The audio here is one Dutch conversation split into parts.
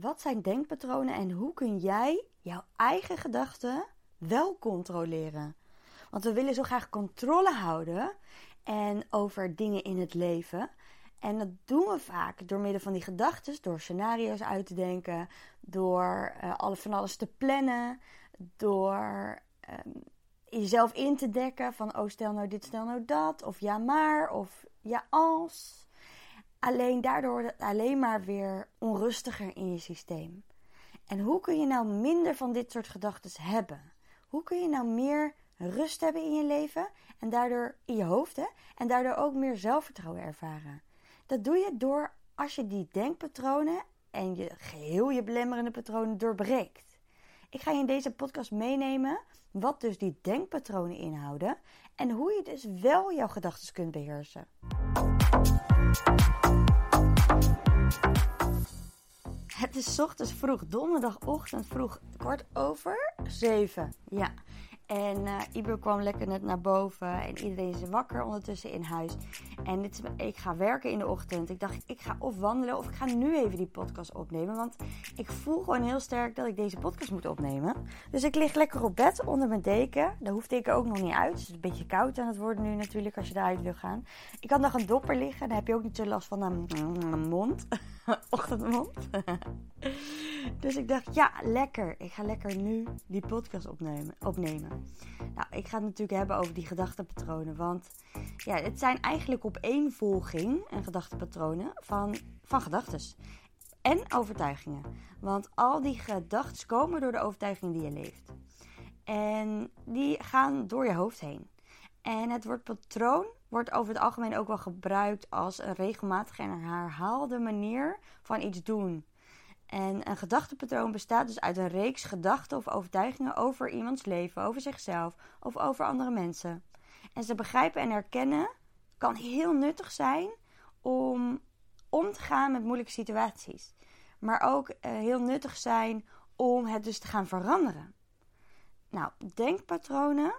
Wat zijn denkpatronen en hoe kun jij jouw eigen gedachten wel controleren? Want we willen zo graag controle houden en over dingen in het leven. En dat doen we vaak door middel van die gedachten, door scenario's uit te denken, door alle, van alles te plannen, door um, jezelf in te dekken van oh stel nou dit, stel nou dat, of ja maar, of ja als. Alleen daardoor wordt het alleen maar weer onrustiger in je systeem. En hoe kun je nou minder van dit soort gedachten hebben? Hoe kun je nou meer rust hebben in je leven en daardoor in je hoofd hè? en daardoor ook meer zelfvertrouwen ervaren? Dat doe je door als je die denkpatronen en je geheel je belemmerende patronen doorbreekt. Ik ga je in deze podcast meenemen wat dus die denkpatronen inhouden en hoe je dus wel jouw gedachten kunt beheersen. Het is ochtends vroeg, donderdagochtend vroeg, kwart over zeven. Ja, en uh, Iber kwam lekker net naar boven en iedereen is wakker ondertussen in huis. En dit ik ga werken in de ochtend. Ik dacht, ik ga of wandelen of ik ga nu even die podcast opnemen. Want ik voel gewoon heel sterk dat ik deze podcast moet opnemen. Dus ik lig lekker op bed onder mijn deken. Hoeft ik ook nog niet uit. Het is een beetje koud aan het worden nu natuurlijk als je eruit wil gaan. Ik kan nog een dopper liggen. Dan heb je ook niet zo last van een mond. Ochtendmond. dus ik dacht, ja, lekker. Ik ga lekker nu die podcast opnemen. opnemen. Nou, ik ga het natuurlijk hebben over die gedachtenpatronen. Want ja, het zijn eigenlijk opeenvolging en gedachtenpatronen van, van gedachten. En overtuigingen. Want al die gedachten komen door de overtuiging die je leeft. En die gaan door je hoofd heen. En het woord patroon wordt over het algemeen ook wel gebruikt als een regelmatige en herhaalde manier van iets doen. En een gedachtepatroon bestaat dus uit een reeks gedachten of overtuigingen over iemands leven, over zichzelf of over andere mensen. En ze begrijpen en herkennen kan heel nuttig zijn om om te gaan met moeilijke situaties. Maar ook uh, heel nuttig zijn om het dus te gaan veranderen. Nou, denkpatronen,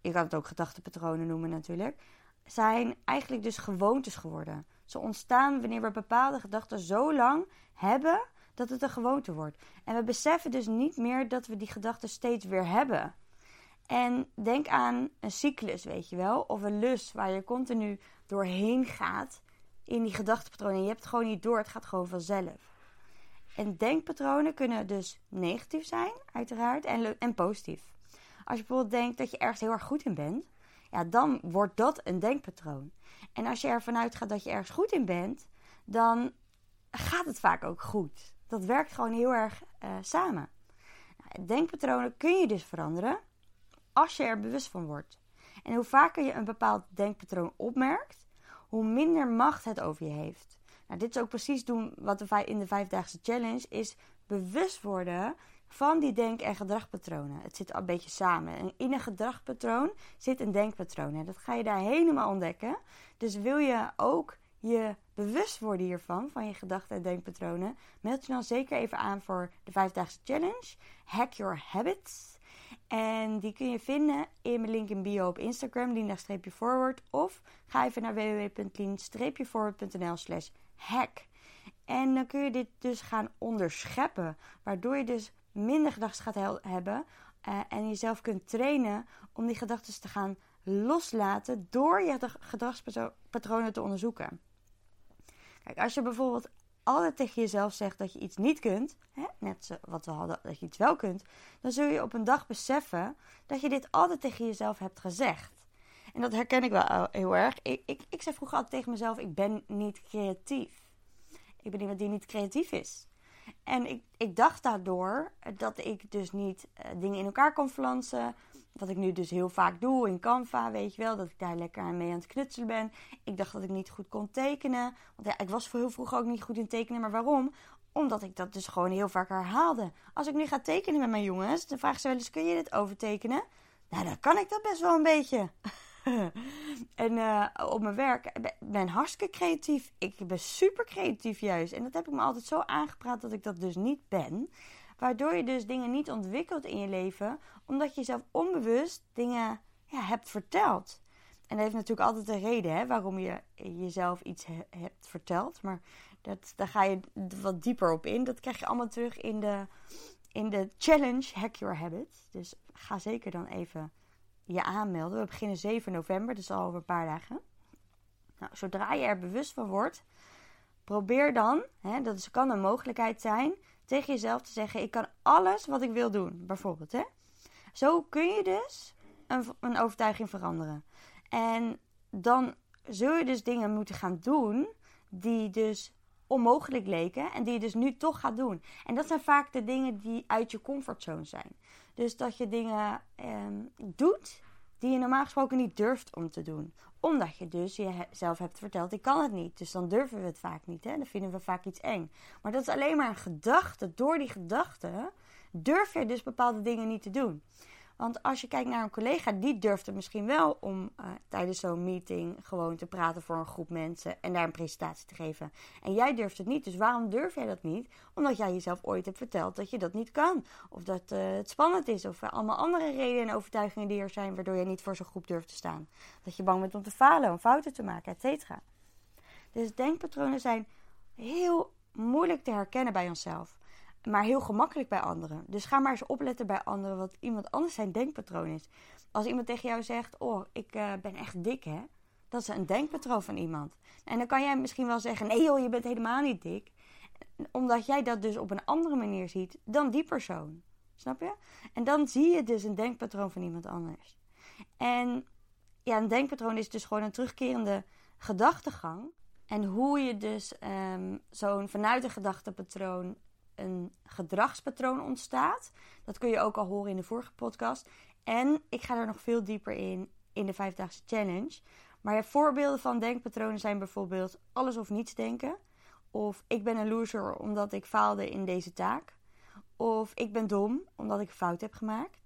je kan het ook gedachtepatronen noemen natuurlijk, zijn eigenlijk dus gewoontes geworden. Ze ontstaan wanneer we bepaalde gedachten zo lang hebben dat het een gewoonte wordt. En we beseffen dus niet meer dat we die gedachten steeds weer hebben. En denk aan een cyclus, weet je wel, of een lus waar je continu doorheen gaat in die gedachtepatronen. Je hebt het gewoon niet door, het gaat gewoon vanzelf. En denkpatronen kunnen dus negatief zijn, uiteraard, en, en positief. Als je bijvoorbeeld denkt dat je ergens heel erg goed in bent, ja, dan wordt dat een denkpatroon. En als je ervan uitgaat dat je ergens goed in bent, dan gaat het vaak ook goed dat werkt gewoon heel erg uh, samen. Nou, denkpatronen kun je dus veranderen als je er bewust van wordt. En hoe vaker je een bepaald denkpatroon opmerkt, hoe minder macht het over je heeft. Nou, dit is ook precies doen wat de, in de vijfdaagse challenge is bewust worden van die denk- en gedragpatronen. Het zit al een beetje samen. En in een gedragpatroon zit een denkpatroon. En dat ga je daar helemaal ontdekken. Dus wil je ook je bewust worden hiervan, van je gedachten en denkpatronen, meld je dan zeker even aan voor de vijfdaagse challenge. Hack Your Habits. En die kun je vinden in mijn link in bio op Instagram, lina-forward. Of ga even naar www.lien-forward.nl slash hack. En dan kun je dit dus gaan onderscheppen. Waardoor je dus minder gedachten gaat hebben. Uh, en jezelf kunt trainen om die gedachten te gaan loslaten door je gedragspatronen te onderzoeken. Kijk, als je bijvoorbeeld altijd tegen jezelf zegt dat je iets niet kunt, hè, net wat we hadden, dat je iets wel kunt, dan zul je op een dag beseffen dat je dit altijd tegen jezelf hebt gezegd. En dat herken ik wel heel erg. Ik, ik, ik zei vroeger altijd tegen mezelf: ik ben niet creatief. Ik ben iemand die niet creatief is. En ik, ik dacht daardoor dat ik dus niet uh, dingen in elkaar kon flansen, wat ik nu dus heel vaak doe in Canva, weet je wel, dat ik daar lekker mee aan het knutselen ben. Ik dacht dat ik niet goed kon tekenen. Want ja, ik was heel vroeger ook niet goed in tekenen. Maar waarom? Omdat ik dat dus gewoon heel vaak herhaalde. Als ik nu ga tekenen met mijn jongens, dan vragen ze wel eens: kun je dit overtekenen? Nou, dan kan ik dat best wel een beetje. en uh, op mijn werk ik ben hartstikke creatief. Ik ben super creatief juist. En dat heb ik me altijd zo aangepraat dat ik dat dus niet ben. Waardoor je dus dingen niet ontwikkelt in je leven, omdat je zelf onbewust dingen ja, hebt verteld. En dat heeft natuurlijk altijd een reden hè, waarom je jezelf iets hebt verteld. Maar Dat, daar ga je wat dieper op in. Dat krijg je allemaal terug in de, in de challenge Hack Your Habits. Dus ga zeker dan even je aanmelden. We beginnen 7 november, dus al over een paar dagen. Nou, zodra je er bewust van wordt, probeer dan, hè, dat kan een mogelijkheid zijn, tegen jezelf te zeggen: Ik kan alles wat ik wil doen, bijvoorbeeld. Hè? Zo kun je dus een, een overtuiging veranderen. En dan zul je dus dingen moeten gaan doen die dus onmogelijk leken en die je dus nu toch gaat doen. En dat zijn vaak de dingen die uit je comfortzone zijn. Dus dat je dingen ehm, doet die je normaal gesproken niet durft om te doen. Omdat je dus jezelf hebt verteld, ik kan het niet. Dus dan durven we het vaak niet. Hè? Dan vinden we vaak iets eng. Maar dat is alleen maar een gedachte. Door die gedachte durf je dus bepaalde dingen niet te doen. Want als je kijkt naar een collega, die durft het misschien wel om uh, tijdens zo'n meeting gewoon te praten voor een groep mensen en daar een presentatie te geven. En jij durft het niet. Dus waarom durf jij dat niet? Omdat jij jezelf ooit hebt verteld dat je dat niet kan. Of dat uh, het spannend is. Of allemaal andere redenen en overtuigingen die er zijn waardoor je niet voor zo'n groep durft te staan. Dat je bang bent om te falen, om fouten te maken, et cetera. Dus denkpatronen zijn heel moeilijk te herkennen bij onszelf maar heel gemakkelijk bij anderen. Dus ga maar eens opletten bij anderen wat iemand anders zijn denkpatroon is. Als iemand tegen jou zegt: Oh, ik uh, ben echt dik, hè? Dat is een denkpatroon van iemand. En dan kan jij misschien wel zeggen: Nee, joh, je bent helemaal niet dik. Omdat jij dat dus op een andere manier ziet dan die persoon. Snap je? En dan zie je dus een denkpatroon van iemand anders. En ja, een denkpatroon is dus gewoon een terugkerende gedachtegang. En hoe je dus um, zo'n vanuit een gedachtepatroon een gedragspatroon ontstaat. Dat kun je ook al horen in de vorige podcast. En ik ga er nog veel dieper in in de vijfdaagse challenge. Maar voorbeelden van denkpatronen zijn bijvoorbeeld alles of niets denken. Of ik ben een loser omdat ik faalde in deze taak. Of ik ben dom omdat ik fout heb gemaakt.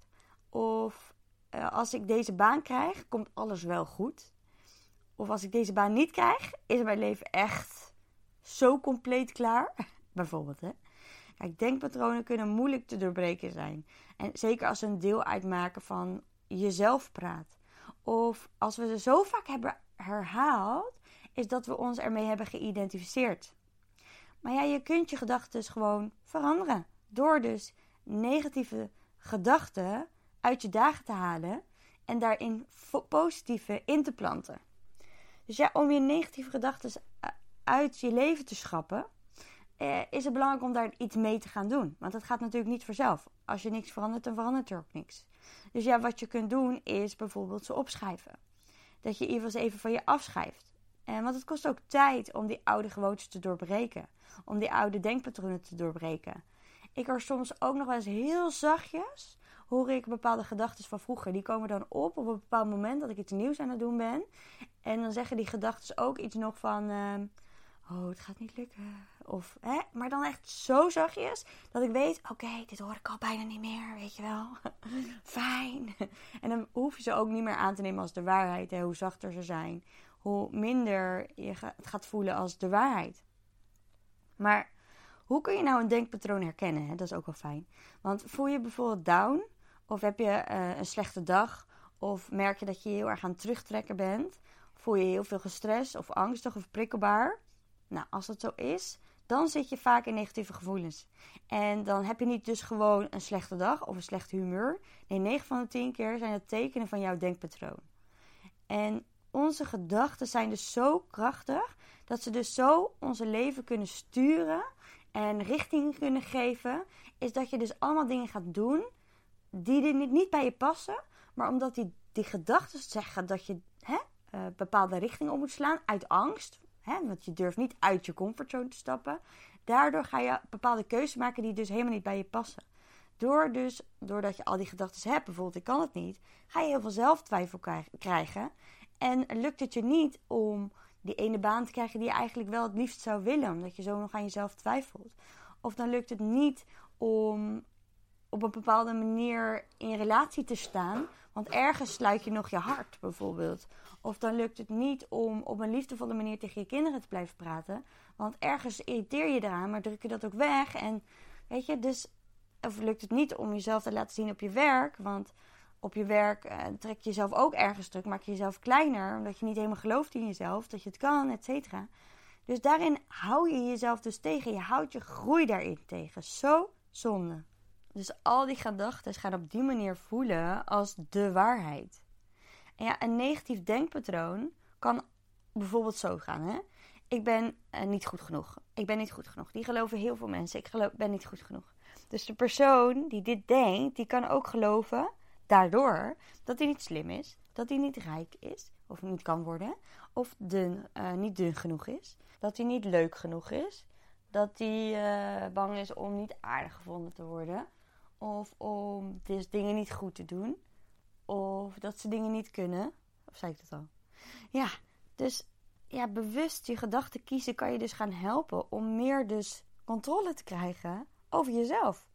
Of uh, als ik deze baan krijg, komt alles wel goed. Of als ik deze baan niet krijg, is mijn leven echt zo compleet klaar. Bijvoorbeeld, hè. Kijk, denkpatronen kunnen moeilijk te doorbreken zijn. En zeker als ze een deel uitmaken van jezelf praat. Of als we ze zo vaak hebben herhaald, is dat we ons ermee hebben geïdentificeerd. Maar ja, je kunt je gedachten gewoon veranderen. Door dus negatieve gedachten uit je dagen te halen en daarin positieve in te planten. Dus ja, om je negatieve gedachten uit je leven te schrappen, eh, is het belangrijk om daar iets mee te gaan doen. Want dat gaat natuurlijk niet vanzelf. Als je niks verandert, dan verandert er ook niks. Dus ja, wat je kunt doen is bijvoorbeeld ze opschrijven. Dat je geval even van je afschrijft. En, want het kost ook tijd om die oude gewoontes te doorbreken. Om die oude denkpatronen te doorbreken. Ik hoor soms ook nog wel eens heel zachtjes hoor ik bepaalde gedachten van vroeger. Die komen dan op op een bepaald moment dat ik iets nieuws aan het doen ben. En dan zeggen die gedachten ook iets nog van... Ehm, oh, het gaat niet lukken. Of, hè, maar dan echt zo zachtjes dat ik weet, oké, dit hoor ik al bijna niet meer, weet je wel. Fijn. En dan hoef je ze ook niet meer aan te nemen als de waarheid. Hoe zachter ze zijn, hoe minder je het gaat voelen als de waarheid. Maar hoe kun je nou een denkpatroon herkennen? Hè? Dat is ook wel fijn. Want voel je bijvoorbeeld down? Of heb je uh, een slechte dag? Of merk je dat je heel erg aan het terugtrekken bent? Voel je heel veel gestrest of angstig of prikkelbaar? Nou, als dat zo is, dan zit je vaak in negatieve gevoelens. En dan heb je niet dus gewoon een slechte dag of een slecht humeur. Nee, 9 van de 10 keer zijn het tekenen van jouw denkpatroon. En onze gedachten zijn dus zo krachtig dat ze dus zo onze leven kunnen sturen en richting kunnen geven. Is dat je dus allemaal dingen gaat doen die er niet bij je passen, maar omdat die, die gedachten zeggen dat je hè, uh, bepaalde richting op moet slaan uit angst Hè? Want je durft niet uit je comfortzone te stappen. Daardoor ga je bepaalde keuzes maken die dus helemaal niet bij je passen. Door dus, doordat je al die gedachten hebt, bijvoorbeeld ik kan het niet, ga je heel veel zelftwijfel krijgen. En lukt het je niet om die ene baan te krijgen die je eigenlijk wel het liefst zou willen, omdat je zo nog aan jezelf twijfelt. Of dan lukt het niet om op een bepaalde manier in relatie te staan, want ergens sluit je nog je hart bijvoorbeeld. Of dan lukt het niet om op een liefdevolle manier tegen je kinderen te blijven praten. Want ergens irriteer je eraan, maar druk je dat ook weg. En weet je, dus. Of lukt het niet om jezelf te laten zien op je werk. Want op je werk eh, trek je jezelf ook ergens druk. Maak je jezelf kleiner. Omdat je niet helemaal gelooft in jezelf. Dat je het kan, et cetera. Dus daarin hou je jezelf dus tegen. Je houdt je groei daarin tegen. Zo zonde. Dus al die gedachten gaan op die manier voelen als de waarheid. En ja, een negatief denkpatroon kan bijvoorbeeld zo gaan. Hè? Ik ben uh, niet goed genoeg. Ik ben niet goed genoeg. Die geloven heel veel mensen. Ik ben niet goed genoeg. Dus de persoon die dit denkt, die kan ook geloven daardoor dat hij niet slim is, dat hij niet rijk is of niet kan worden, of dun, uh, niet dun genoeg is, dat hij niet leuk genoeg is, dat hij uh, bang is om niet aardig gevonden te worden, of om dus dingen niet goed te doen, of dat ze dingen niet kunnen. Of zei ik dat al? Ja, dus ja, bewust je gedachten kiezen kan je dus gaan helpen om meer dus controle te krijgen over jezelf.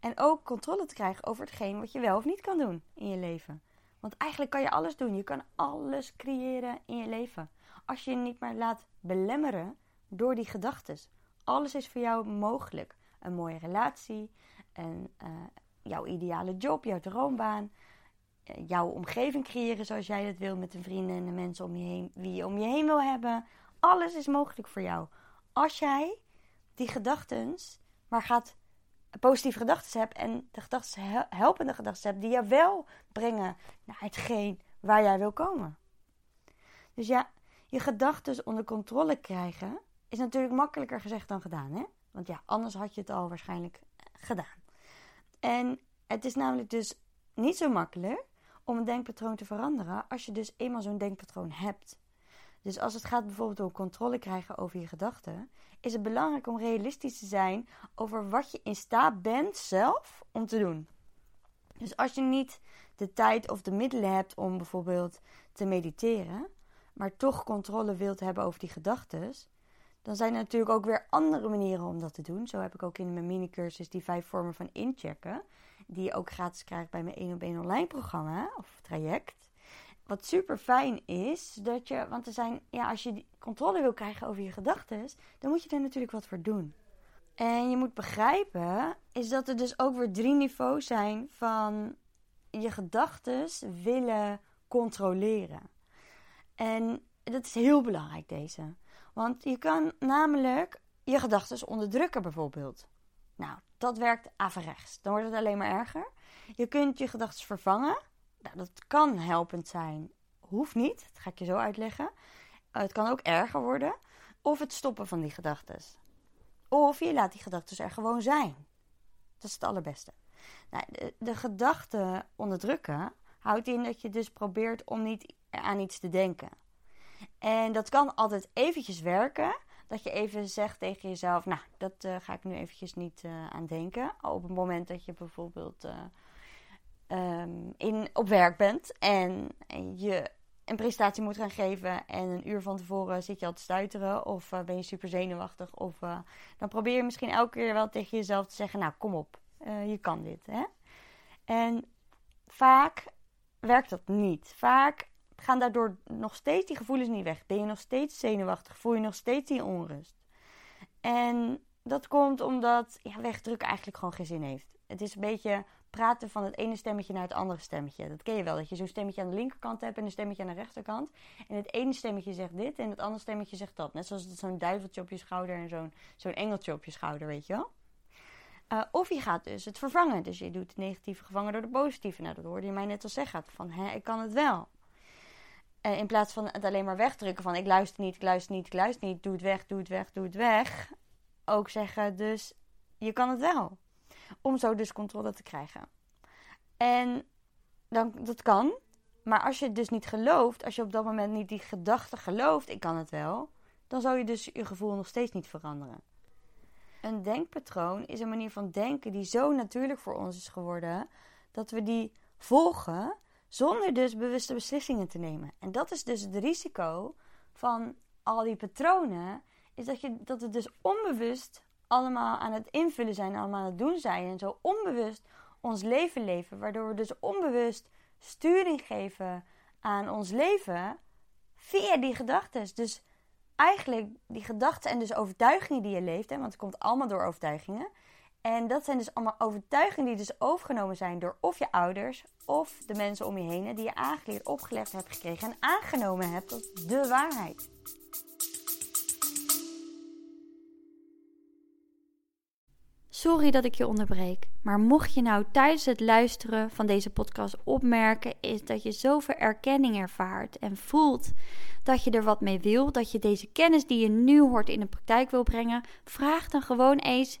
En ook controle te krijgen over hetgeen wat je wel of niet kan doen in je leven. Want eigenlijk kan je alles doen. Je kan alles creëren in je leven. Als je je niet maar laat belemmeren door die gedachten. Alles is voor jou mogelijk. Een mooie relatie, een, uh, jouw ideale job, jouw droombaan. Uh, jouw omgeving creëren zoals jij dat wil met de vrienden en de mensen om je heen, wie je om je heen wil hebben. Alles is mogelijk voor jou. Als jij die gedachten maar gaat positieve gedachten hebt en de gedachten, helpende gedachten hebt die je wel brengen naar hetgeen waar jij wil komen. Dus ja, je gedachten onder controle krijgen is natuurlijk makkelijker gezegd dan gedaan, hè? Want ja, anders had je het al waarschijnlijk eh, gedaan. En het is namelijk dus niet zo makkelijk om een denkpatroon te veranderen als je dus eenmaal zo'n denkpatroon hebt. Dus als het gaat bijvoorbeeld om controle krijgen over je gedachten, is het belangrijk om realistisch te zijn over wat je in staat bent zelf om te doen. Dus als je niet de tijd of de middelen hebt om bijvoorbeeld te mediteren, maar toch controle wilt hebben over die gedachten, dan zijn er natuurlijk ook weer andere manieren om dat te doen. Zo heb ik ook in mijn mini-cursus die vijf vormen van inchecken, die je ook gratis krijgt bij mijn 1 op 1 online programma of traject. Wat super fijn is, dat je, want er zijn, ja, als je controle wil krijgen over je gedachten, dan moet je er natuurlijk wat voor doen. En je moet begrijpen, is dat er dus ook weer drie niveaus zijn van je gedachten willen controleren. En dat is heel belangrijk, deze. Want je kan namelijk je gedachten onderdrukken, bijvoorbeeld. Nou, dat werkt averechts. Dan wordt het alleen maar erger. Je kunt je gedachten vervangen. Nou, dat kan helpend zijn. Hoeft niet. Dat ga ik je zo uitleggen. Uh, het kan ook erger worden. Of het stoppen van die gedachten. Of je laat die gedachten er gewoon zijn. Dat is het allerbeste. Nou, de, de gedachten onderdrukken houdt in dat je dus probeert om niet aan iets te denken. En dat kan altijd eventjes werken. Dat je even zegt tegen jezelf, nou, dat uh, ga ik nu eventjes niet uh, aan denken. Op het moment dat je bijvoorbeeld uh, um, in, op werk bent en, en, je een presentatie moet gaan geven en een uur van tevoren zit je al te stuiteren of ben je super zenuwachtig. Of dan probeer je misschien elke keer wel tegen jezelf te zeggen, nou, kom op, je kan dit. Hè? En vaak werkt dat niet. Vaak gaan daardoor nog steeds die gevoelens niet weg. Ben je nog steeds zenuwachtig? Voel je nog steeds die onrust? En dat komt omdat ja, wegdrukken eigenlijk gewoon geen zin heeft. Het is een beetje praten van het ene stemmetje naar het andere stemmetje. Dat ken je wel, dat je zo'n stemmetje aan de linkerkant hebt en een stemmetje aan de rechterkant. En het ene stemmetje zegt dit en het andere stemmetje zegt dat. Net zoals zo'n duiveltje op je schouder en zo'n engeltje op je schouder, weet je wel. Uh, of je gaat dus het vervangen. Dus je doet het negatieve gevangen door de positieve. Nou, dat hoorde je mij net al zeggen. Van, hè, ik kan het wel. Uh, in plaats van het alleen maar wegdrukken van ik luister niet, ik luister niet, ik luister niet. Doe het weg, doe het weg, doe het weg. Ook zeggen dus je kan het wel. Om zo dus controle te krijgen. En dan, dat kan. Maar als je het dus niet gelooft, als je op dat moment niet die gedachte gelooft, ik kan het wel, dan zou je dus je gevoel nog steeds niet veranderen. Een denkpatroon is een manier van denken die zo natuurlijk voor ons is geworden dat we die volgen zonder dus bewuste beslissingen te nemen. En dat is dus het risico van al die patronen, is dat, je, dat het dus onbewust allemaal aan het invullen zijn, allemaal aan het doen zijn en zo onbewust ons leven leven, waardoor we dus onbewust sturing geven aan ons leven via die gedachten. Dus eigenlijk die gedachten en dus overtuigingen die je leeft, hè, want het komt allemaal door overtuigingen. En dat zijn dus allemaal overtuigingen die dus overgenomen zijn door of je ouders of de mensen om je heen die je aangeleerd, opgelegd hebt gekregen en aangenomen hebt als de waarheid. Sorry dat ik je onderbreek, maar mocht je nou tijdens het luisteren van deze podcast opmerken, is dat je zoveel erkenning ervaart en voelt dat je er wat mee wil, dat je deze kennis die je nu hoort in de praktijk wil brengen, vraag dan gewoon eens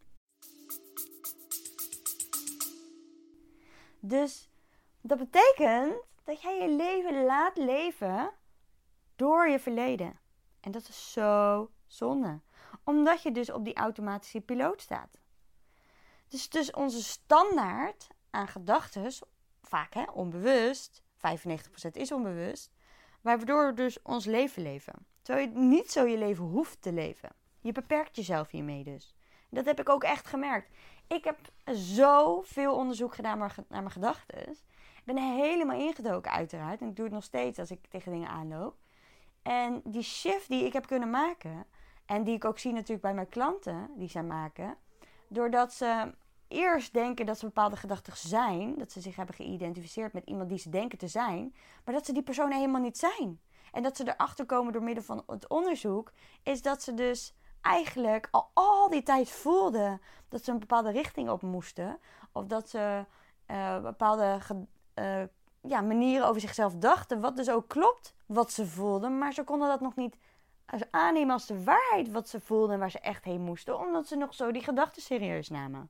Dus dat betekent dat jij je leven laat leven door je verleden. En dat is zo zonde. Omdat je dus op die automatische piloot staat. Dus, dus onze standaard aan gedachten, vaak hè, onbewust, 95% is onbewust, waardoor we dus ons leven leven. Terwijl je niet zo je leven hoeft te leven. Je beperkt jezelf hiermee dus. Dat heb ik ook echt gemerkt. Ik heb zoveel onderzoek gedaan naar mijn gedachten. Ik ben helemaal ingedoken uiteraard. En ik doe het nog steeds als ik tegen dingen aanloop. En die shift die ik heb kunnen maken... en die ik ook zie natuurlijk bij mijn klanten die zij maken... doordat ze eerst denken dat ze bepaalde gedachten zijn... dat ze zich hebben geïdentificeerd met iemand die ze denken te zijn... maar dat ze die persoon helemaal niet zijn. En dat ze erachter komen door middel van het onderzoek... is dat ze dus eigenlijk al al die tijd voelden dat ze een bepaalde richting op moesten. Of dat ze uh, bepaalde uh, ja, manieren over zichzelf dachten. Wat dus ook klopt wat ze voelden. Maar ze konden dat nog niet aannemen als de waarheid wat ze voelden en waar ze echt heen moesten. Omdat ze nog zo die gedachten serieus namen.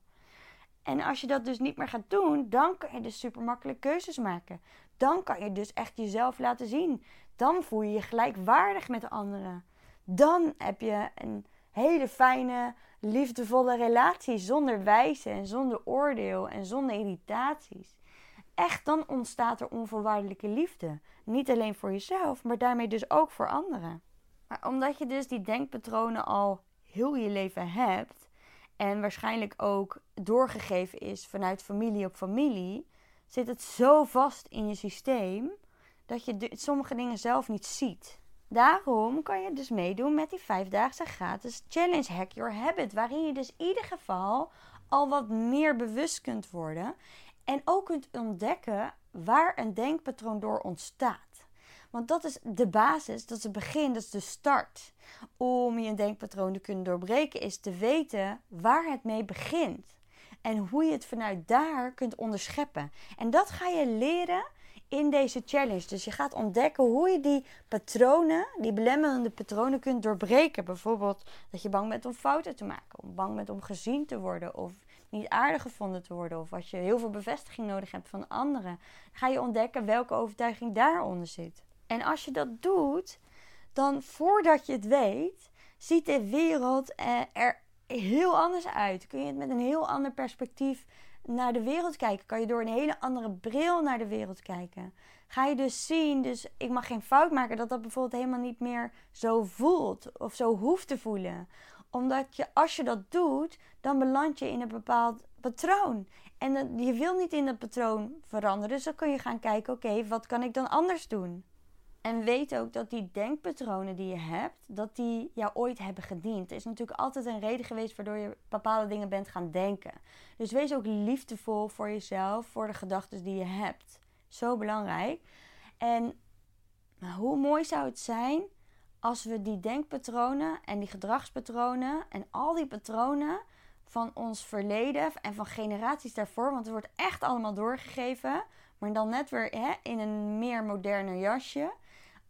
En als je dat dus niet meer gaat doen, dan kan je dus super makkelijk keuzes maken. Dan kan je dus echt jezelf laten zien. Dan voel je je gelijkwaardig met de anderen. Dan heb je een hele fijne, liefdevolle relatie zonder wijzen en zonder oordeel en zonder irritaties. Echt, dan ontstaat er onvoorwaardelijke liefde. Niet alleen voor jezelf, maar daarmee dus ook voor anderen. Maar omdat je dus die denkpatronen al heel je leven hebt en waarschijnlijk ook doorgegeven is vanuit familie op familie, zit het zo vast in je systeem dat je sommige dingen zelf niet ziet. Daarom kan je dus meedoen met die vijfdaagse gratis challenge Hack Your Habit. Waarin je dus in ieder geval al wat meer bewust kunt worden. En ook kunt ontdekken waar een denkpatroon door ontstaat. Want dat is de basis, dat is het begin, dat is de start. Om je denkpatroon te kunnen doorbreken is te weten waar het mee begint. En hoe je het vanuit daar kunt onderscheppen. En dat ga je leren in deze challenge. Dus je gaat ontdekken hoe je die patronen, die belemmerende patronen kunt doorbreken. Bijvoorbeeld dat je bang bent om fouten te maken, bang bent om gezien te worden of niet aardig gevonden te worden of als je heel veel bevestiging nodig hebt van anderen. Ga je ontdekken welke overtuiging daaronder zit. En als je dat doet, dan voordat je het weet, ziet de wereld er heel anders uit. Kun je het met een heel ander perspectief naar de wereld kijken? Kan je door een hele andere bril naar de wereld kijken? Ga je dus zien, dus ik mag geen fout maken, dat dat bijvoorbeeld helemaal niet meer zo voelt of zo hoeft te voelen. Omdat je, als je dat doet, dan beland je in een bepaald patroon. En je wil niet in dat patroon veranderen, dus dan kun je gaan kijken, oké, wat kan ik dan anders doen? En weet ook dat die denkpatronen die je hebt, dat die jou ooit hebben gediend. Er is natuurlijk altijd een reden geweest waardoor je bepaalde dingen bent gaan denken. Dus wees ook liefdevol voor jezelf, voor de gedachten die je hebt. Zo belangrijk. En hoe mooi zou het zijn als we die denkpatronen en die gedragspatronen en al die patronen van ons verleden en van generaties daarvoor, want het wordt echt allemaal doorgegeven, maar dan net weer hè, in een meer moderner jasje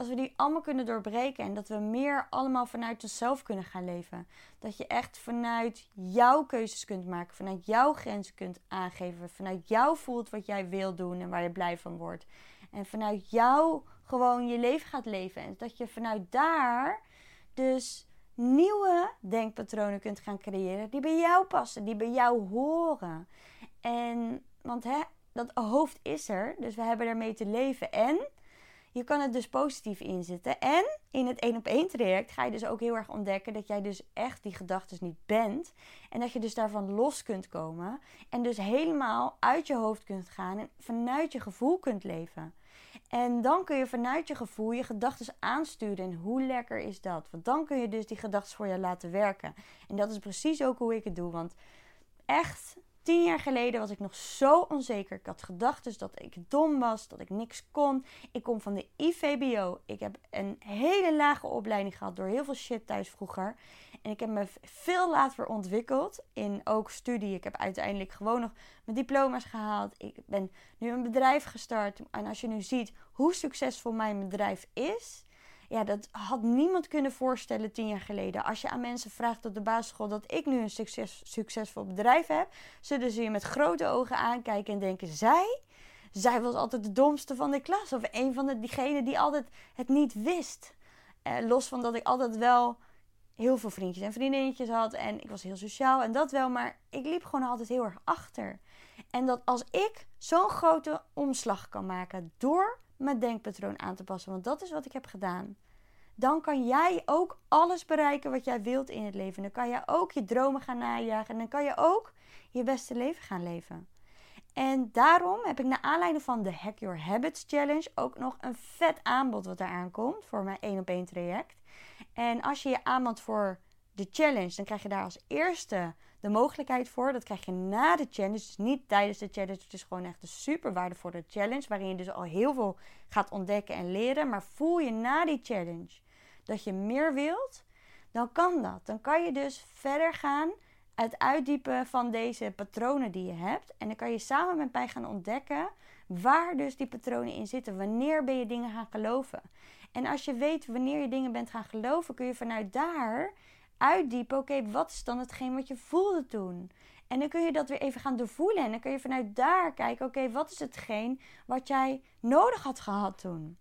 als we die allemaal kunnen doorbreken en dat we meer allemaal vanuit onszelf kunnen gaan leven. Dat je echt vanuit jouw keuzes kunt maken, vanuit jouw grenzen kunt aangeven, vanuit jou voelt wat jij wil doen en waar je blij van wordt. En vanuit jou gewoon je leven gaat leven. En dat je vanuit daar dus nieuwe denkpatronen kunt gaan creëren die bij jou passen, die bij jou horen. En want hè, dat hoofd is er, dus we hebben ermee te leven. En je kan het dus positief inzetten. En in het één op één traject ga je dus ook heel erg ontdekken dat jij dus echt die gedachten niet bent. En dat je dus daarvan los kunt komen. En dus helemaal uit je hoofd kunt gaan en vanuit je gevoel kunt leven. En dan kun je vanuit je gevoel je gedachten aansturen. En hoe lekker is dat? Want dan kun je dus die gedachten voor je laten werken. En dat is precies ook hoe ik het doe. Want echt, tien jaar geleden was ik nog zo onzeker. Ik had gedacht dus dat ik dom was, dat ik niks kon. Ik kom van de IVBO. Ik heb een hele lage opleiding gehad door heel veel shit thuis vroeger. En ik heb me veel later ontwikkeld in ook studie. Ik heb uiteindelijk gewoon nog mijn diploma's gehaald. Ik ben nu een bedrijf gestart. En als je nu ziet hoe succesvol mijn bedrijf is. Ja, dat had niemand kunnen voorstellen tien jaar geleden. Als je aan mensen vraagt op de basisschool dat ik nu een succes, succesvol bedrijf heb, zullen ze je met grote ogen aankijken en denken: zij? Zij was altijd de domste van de klas. Of een van diegenen die altijd het niet wist. Eh, los van dat ik altijd wel heel veel vriendjes en vriendinnetjes had. En ik was heel sociaal en dat wel. Maar ik liep gewoon altijd heel erg achter. En dat als ik zo'n grote omslag kan maken door mijn denkpatroon aan te passen. Want dat is wat ik heb gedaan. Dan kan jij ook alles bereiken wat jij wilt in het leven. Dan kan je ook je dromen gaan najagen. En dan kan je ook je beste leven gaan leven. En daarom heb ik naar aanleiding van de Hack Your Habits Challenge ook nog een vet aanbod wat eraan komt voor mijn 1 op 1 traject. En als je je aanmeldt voor de challenge, dan krijg je daar als eerste de mogelijkheid voor. Dat krijg je na de challenge, dus niet tijdens de challenge. Het is gewoon echt een super waardevolle challenge, waarin je dus al heel veel gaat ontdekken en leren. Maar voel je na die challenge dat je meer wilt, dan kan dat. Dan kan je dus verder gaan het uitdiepen van deze patronen die je hebt. En dan kan je samen met mij gaan ontdekken waar dus die patronen in zitten. Wanneer ben je dingen gaan geloven? En als je weet wanneer je dingen bent gaan geloven, kun je vanuit daar uitdiepen. Oké, wat is dan hetgeen wat je voelde toen? En dan kun je dat weer even gaan doorvoelen. En dan kun je vanuit daar kijken: oké, wat is hetgeen wat jij nodig had gehad toen?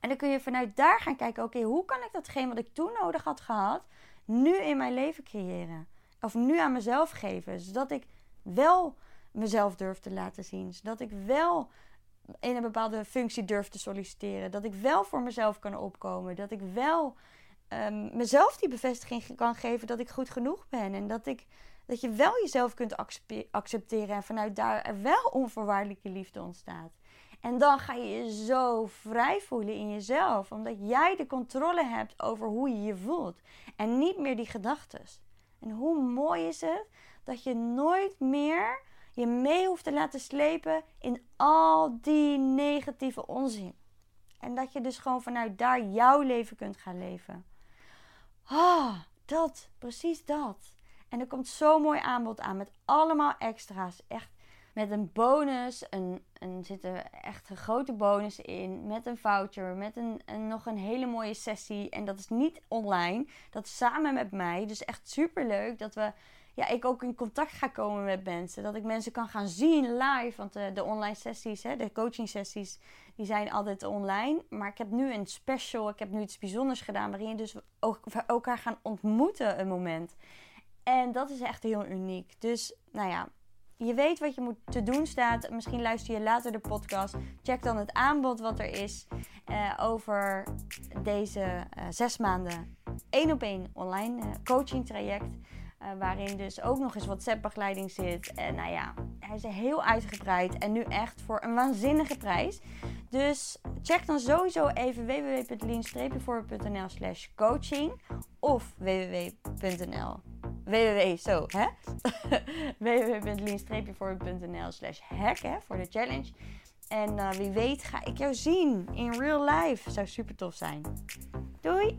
En dan kun je vanuit daar gaan kijken: oké, hoe kan ik datgene wat ik toen nodig had gehad, nu in mijn leven creëren? Of nu aan mezelf geven, zodat ik wel mezelf durf te laten zien. Zodat ik wel in een bepaalde functie durf te solliciteren. Dat ik wel voor mezelf kan opkomen. Dat ik wel um, mezelf die bevestiging kan geven dat ik goed genoeg ben. En dat, ik, dat je wel jezelf kunt accepteren. En vanuit daar er wel onvoorwaardelijke liefde ontstaat. En dan ga je je zo vrij voelen in jezelf. Omdat jij de controle hebt over hoe je je voelt. En niet meer die gedachten. En hoe mooi is het dat je nooit meer je mee hoeft te laten slepen in al die negatieve onzin. En dat je dus gewoon vanuit daar jouw leven kunt gaan leven. Ah, dat, precies dat. En er komt zo'n mooi aanbod aan met allemaal extra's. Echt met een bonus. Een, een, zitten echt een grote bonus in. Met een voucher. Met een, een, nog een hele mooie sessie. En dat is niet online. Dat is samen met mij. Dus echt super leuk dat we ja, ik ook in contact ga komen met mensen. Dat ik mensen kan gaan zien live. Want de, de online sessies, hè, de coaching sessies, die zijn altijd online. Maar ik heb nu een special, ik heb nu iets bijzonders gedaan. Waarin je dus ook elkaar gaan ontmoeten een moment. En dat is echt heel uniek. Dus nou ja, je weet wat je moet te doen staat. Misschien luister je later de podcast. Check dan het aanbod wat er is uh, over deze uh, zes maanden één op één online uh, coaching traject. Uh, waarin dus ook nog eens WhatsApp-begeleiding zit. En nou ja, hij is heel uitgebreid. En nu echt voor een waanzinnige prijs. Dus check dan sowieso even www.lean-voorbeeld.nl slash coaching. Of www.nl www, zo hè? www.lean-voorbeeld.nl slash hack hè, voor de challenge. En uh, wie weet ga ik jou zien in real life. Zou super tof zijn. Doei!